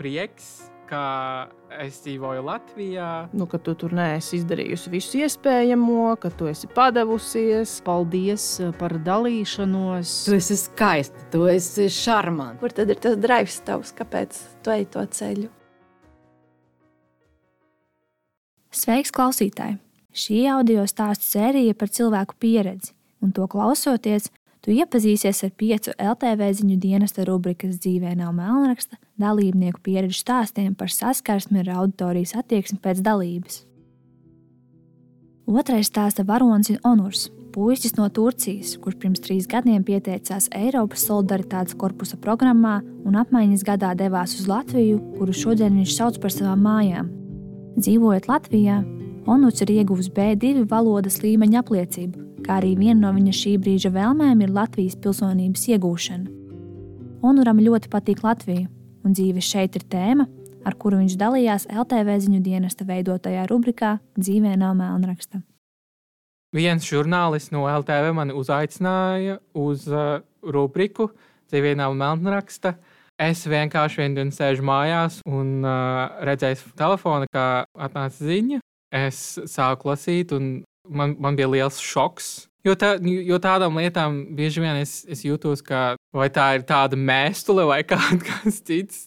prieks, ka es dzīvoju Latvijā. Nu, ka tu tur neesi izdarījusi visu iespējamo, ka tu esi padavusies. Paldies eh, par dalīšanos. Tu esi skaista, tu esi šarmants. Kur tad ir tas drives tavs, kāpēc tu ej to ceļu? Sveiks, klausītāji! Šī audio stāstu sērija par cilvēku pieredzi, un to klausoties, tu iepazīsies ar piecu LTV ziņu dienesta rubrikas dzīvē nav melnraksta dalībnieku pieredžu stāstiem par saskarsmi ar auditorijas attieksmi pēc dalības. Otrais stāsta varonis ir Onurs, puisis no Turcijas, kurš pirms trīs gadiem pieteicās Eiropas solidaritātes korpusa programmā un apmaiņas gadā devās uz Latviju, kuru šodien viņš sauc par savām mājām. Dzīvojot Latvijā, Onurs ir ieguvis B2 valodas līmeņa apliecību, kā arī viena no viņa šī brīža vēlmēm ir Latvijas pilsonības iegūšana. Onuram ļoti patīk Latvija, un dzīve šeit ir tēma, ar kuru viņš dalījās LTV ziņu dienesta veidotajā rubrikā Dzīvē nav melnraksta. Viens žurnālists no LTV mani uzaicināja uz uh, rubriku Dzīvē nav melnraksta. Es vienkārši vienu dienu sēžu mājās un uh, redzēju telefonu, kā atnāca ziņa. Es sāku lasīt, un man, man bija liels šoks. Jo, tā, jo tādām lietām bieži vien es, es jūtos, ka vai tā ir tāda mēstule vai kas cits.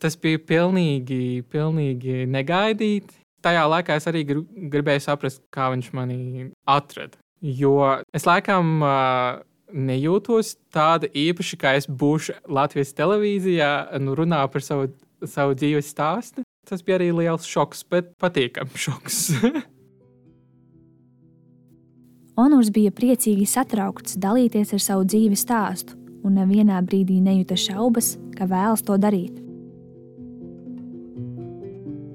Tas bija pilnīgi, pilnīgi negaidīti. Tajā laikā es arī gribēju saprast, kā viņš mani atrada. Jo es laikam uh, nejūtos tāda īpaša, kā es būšu Latvijas televīzijā, nu, runā par savu, savu dzīves stāstu. Tas bija arī liels šoks, bet patīkams šoks. Onurs bija priecīgi satraukts dalīties ar savu dzīves stāstu, un nevienā brīdī nejuta šaubas, ka vēlas to darīt.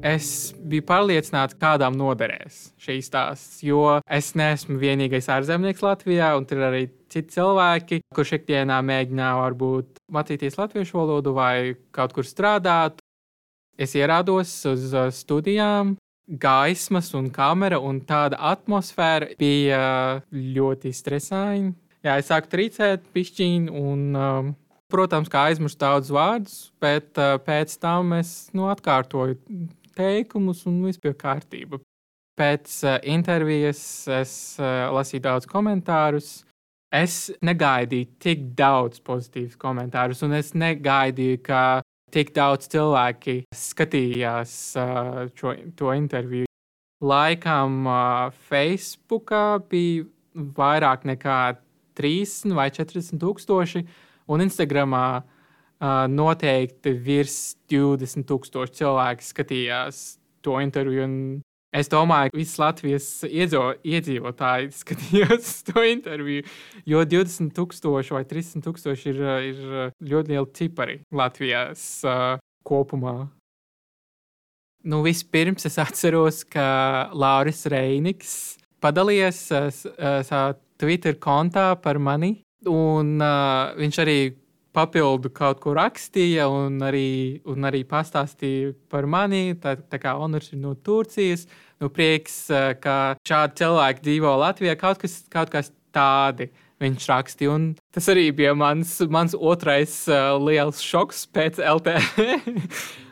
Es biju pārliecināts, kādām noderēs šīs stāsts, jo es neesmu vienīgais ārzemnieks Latvijā, un tur ir arī citi cilvēki, kurš ikdienā mēģina varbūt mācīties latviešu valodu vai kaut kur strādāt. Es ierādos uz studijām, gaismas un kamera un tāda atmosfēra bija ļoti stresaina. Jā, es sāku trīcēt, pišķīnu un, um, protams, kā aizmirst daudz vārdus, bet uh, pēc tam es nu, atkārtoju teikumus un viss bija kārtība. Pēc uh, intervijas es uh, lasīju daudz komentārus. Es negaidīju tik daudz pozitīvus komentārus, un es negaidīju, ka tik daudz cilvēki skatījās uh, šo, to interviju. Laikam uh, Facebookā bija vairāk nekā 30 vai 40 tūkstoši, un Instagramā uh, noteikti virs 20 tūkstoši cilvēki skatījās to interviju. Es domāju, ka visas Latvijas iedzo, iedzīvotāji skatījās to interviju, jo 20,000 vai 30,000 ir, ir ļoti lieli cipari Latvijas uh, kopumā. Nu, vispirms es atceros, ka Lauris Reinigs padalījās uh, savā Twitter kontā par mani, un uh, viņš arī papildu kaut ko rakstīja un arī, un arī pastāstīja par mani. Tā, tā kā Onurs ir no Turcijas, nu prieks, eh, ka šādi cilvēki dzīvo Latvijā, kaut kas, kaut kas tādi. Viņš rakstīja, un tas arī bija mans, mans otrais uh, liels šoks pēc LTV.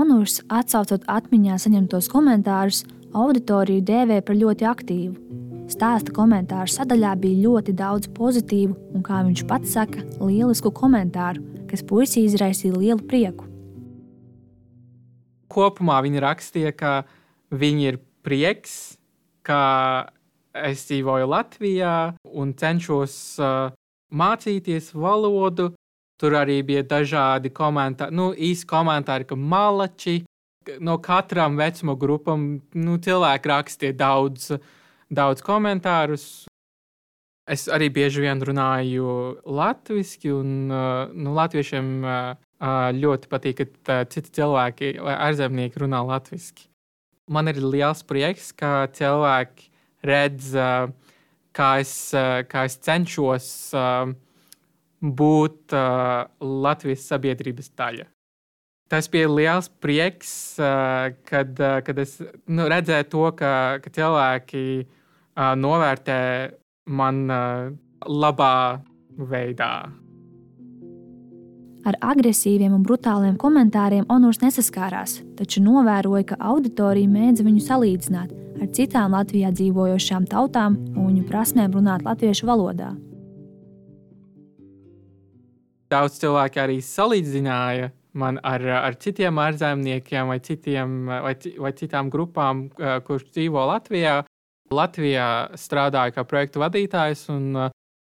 Onurs, atsaucot atmiņā saņemtos komentārus, auditoriju dēvē par ļoti aktīvu. Stāsta komentāru sadaļā bija ļoti daudz pozitīvu un, kā viņš pats saka, lielisku komentāru, kas puisi izraisīja lielu prieku. Kopumā viņi rakstīja, ka viņi ir prieks, ka es dzīvoju Latvijā un cenšos uh, mācīties valodu. Tur arī bija dažādi komentāri, nu, īsi komentāri, ka malači no katram vecuma grupam nu, cilvēki rakstīja daudz. Daudz komentārus. Es arī bieži vien runāju latviešu, un uh, nu, latviešiem uh, ļoti patīk, ka citi cilvēki, ārzemnieki, runā latviešu. Man ir liels prieks, ka cilvēki redz, kā es, kā es cenšos būt Latvijas sabiedrības daļa tas bija liels prieks, kad, kad es nu, redzēju to, ka, ka cilvēki novērtē man labā veidā. Ar agresīviem un brutāliem komentāriem Onūrs nesaskārās, taču novēroja, ka auditorija mēdz viņu salīdzināt ar citām Latvijā dzīvojošām tautām un viņu prasmēm runāt latviešu valodā. Daudz cilvēku arī salīdzināja man ar, ar citiem ārzemniekiem vai, citiem, vai, vai citām grupām, kurš dzīvo Latvijā. Latvijā strādāju kā projektu vadītājs, un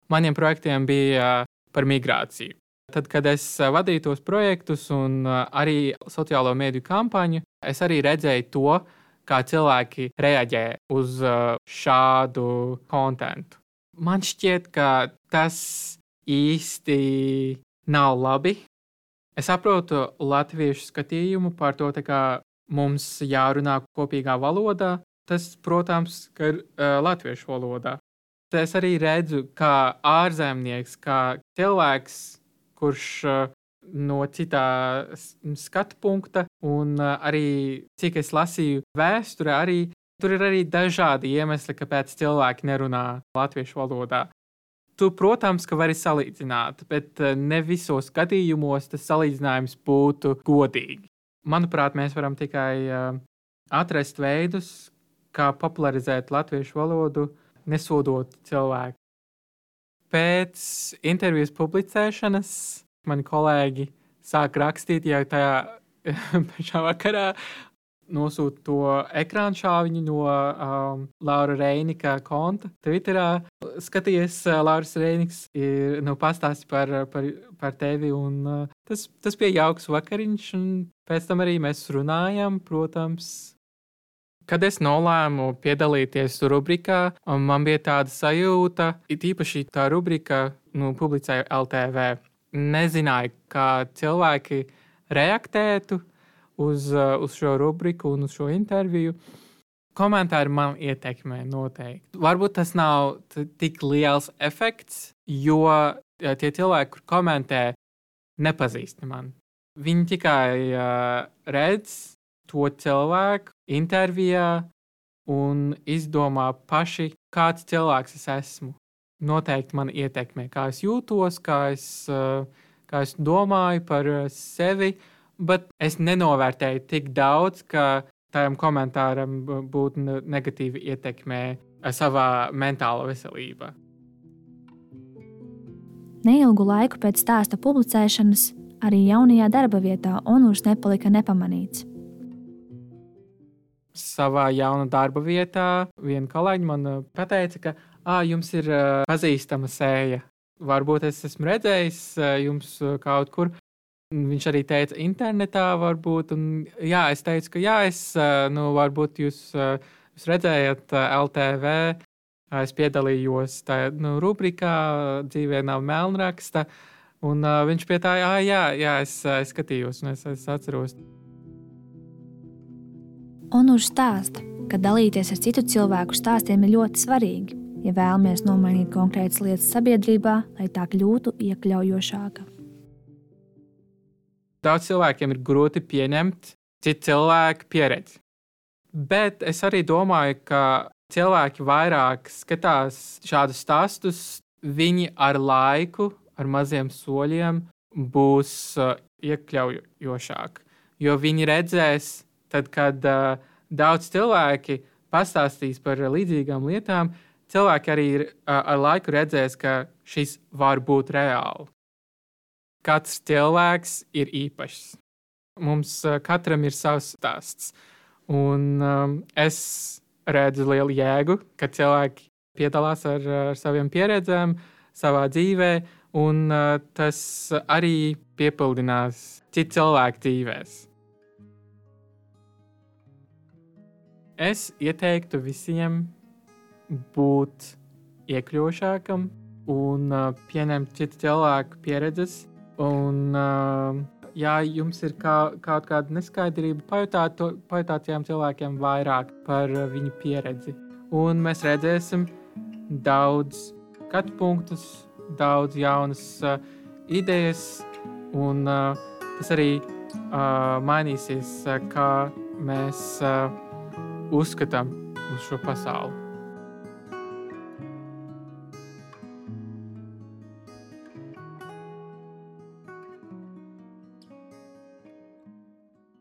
maniem projektiem bija par migrāciju. Tad, kad es vadīju tos projektus un arī sociālo mediju kampaņu, es arī redzēju to, kā cilvēki reaģē uz šādu kontekstu. Man šķiet, ka tas īsti nav labi. Es saprotu latviešu skatījumu par to, kā mums jārunā kopīgā valodā. Tas, protams, ir uh, latviešu valodā. Es arī redzu, kā ārzemnieks, kā cilvēks, kurš no citā skatu punkta, un arī cik es lasīju vēsturē, arī tur ir arī dažādi iemesli, kāpēc cilvēki nerunā latviešu valodā. Tu, protams, ka vari salīdzināt, bet ne visos gadījumos tas salīdzinājums būtu godīgi. Manuprāt, mēs varam tikai atrast veidus, kā popularizēt latviešu valodu, nesodot cilvēku pēc intervijas publicēšanas mani kolēģi sāk rakstīt, ja tajā pašā vakarā nosūta to ekrānu šāviņu no um, Laura Reinika konta Twitterā. Skaties, uh, Lauris Reiniks ir nu, pastāstījis par, par, par tevi, un uh, tas, tas bija jauks vakariņš, un pēc tam arī mēs runājam, protams, Kad es nolēmu piedalīties rubrikā, man bija tāda sajūta, it īpaši tā rubrika, nu, publicēja LTV. Nezināju, kā cilvēki reaģētu uz, uz šo rubriku un uz šo interviju. Komentāri man ietekmē noteikti. Varbūt tas nav tik liels efekts, jo tie cilvēki, kur komentē, nepazīst mani. Viņi tikai uh, redz to cilvēku intervijā un izdomā paši, kāds cilvēks es esmu. Noteikti man ietekmē, kā es jūtos, kā es, eh, kā es domāju par eh, sevi, bet es nenovērtēju tik daudz, ka tam komentāram būtu negatīva ietekme eh, savā mentālā veselībā. Neilgu laiku pēc stāsta publicēšanas arī jaunajā darba vietā Onūrs nepalika nepamanīts savā jaunā darba vietā viena kolēģi man uh, pateica, ka ah, jums ir uh, pazīstama sēja. Varbūt es esmu redzējis uh, jums kaut kur. Viņš arī teica, internetā varbūt. Un, jā, es teicu, ka jā, es, nu, varbūt jūs, jūs redzējat LTV. Es piedalījos tajā nu, rubrikā, dzīvē nav melnraksta. Un uh, viņš pie tā, ah, jā, jā es, es skatījos, un es, es atceros. Onūrs stāsta, ka dalīties ar citu cilvēku stāstiem ir ļoti svarīgi, ja vēlamies nomainīt konkrētas lietas sabiedrībā, lai tā kļūtu iekļaujošāka. Daudz cilvēkiem ir grūti pieņemt citu cilvēku pieredzi. Bet es arī domāju, ka cilvēki vairāk skatās šādus stāstus, viņi ar laiku, ar maziem soļiem būs uh, iekļaujošāki. Jo viņi redzēs, tad, kad uh, daudz cilvēki pastāstīs par līdzīgām lietām, cilvēki arī ir, uh, ar laiku redzēs, ka šis var būt reāli. Katrs cilvēks ir īpašs. Mums uh, katram ir savs stāsts. Un um, es redzu lielu jēgu, ka cilvēki piedalās ar, ar saviem pieredzēm, savā dzīvē, un uh, tas arī piepildinās citu cilvēku dzīvēm. Es ieteiktu visiem būt iekļaujošākam un uh, pieņemt citu cilvēku pieredzes. Un, uh, ja jums ir kā, kaut kāda neskaidrība, pajautāt, to, pajautāt tiem cilvēkiem vairāk par uh, viņu pieredzi. Un mēs redzēsim daudz skatu punktus, daudz jaunas uh, idejas, un uh, tas arī uh, mainīsies, uh, kā mēs. Uh, uzskatām uz šo pasauli.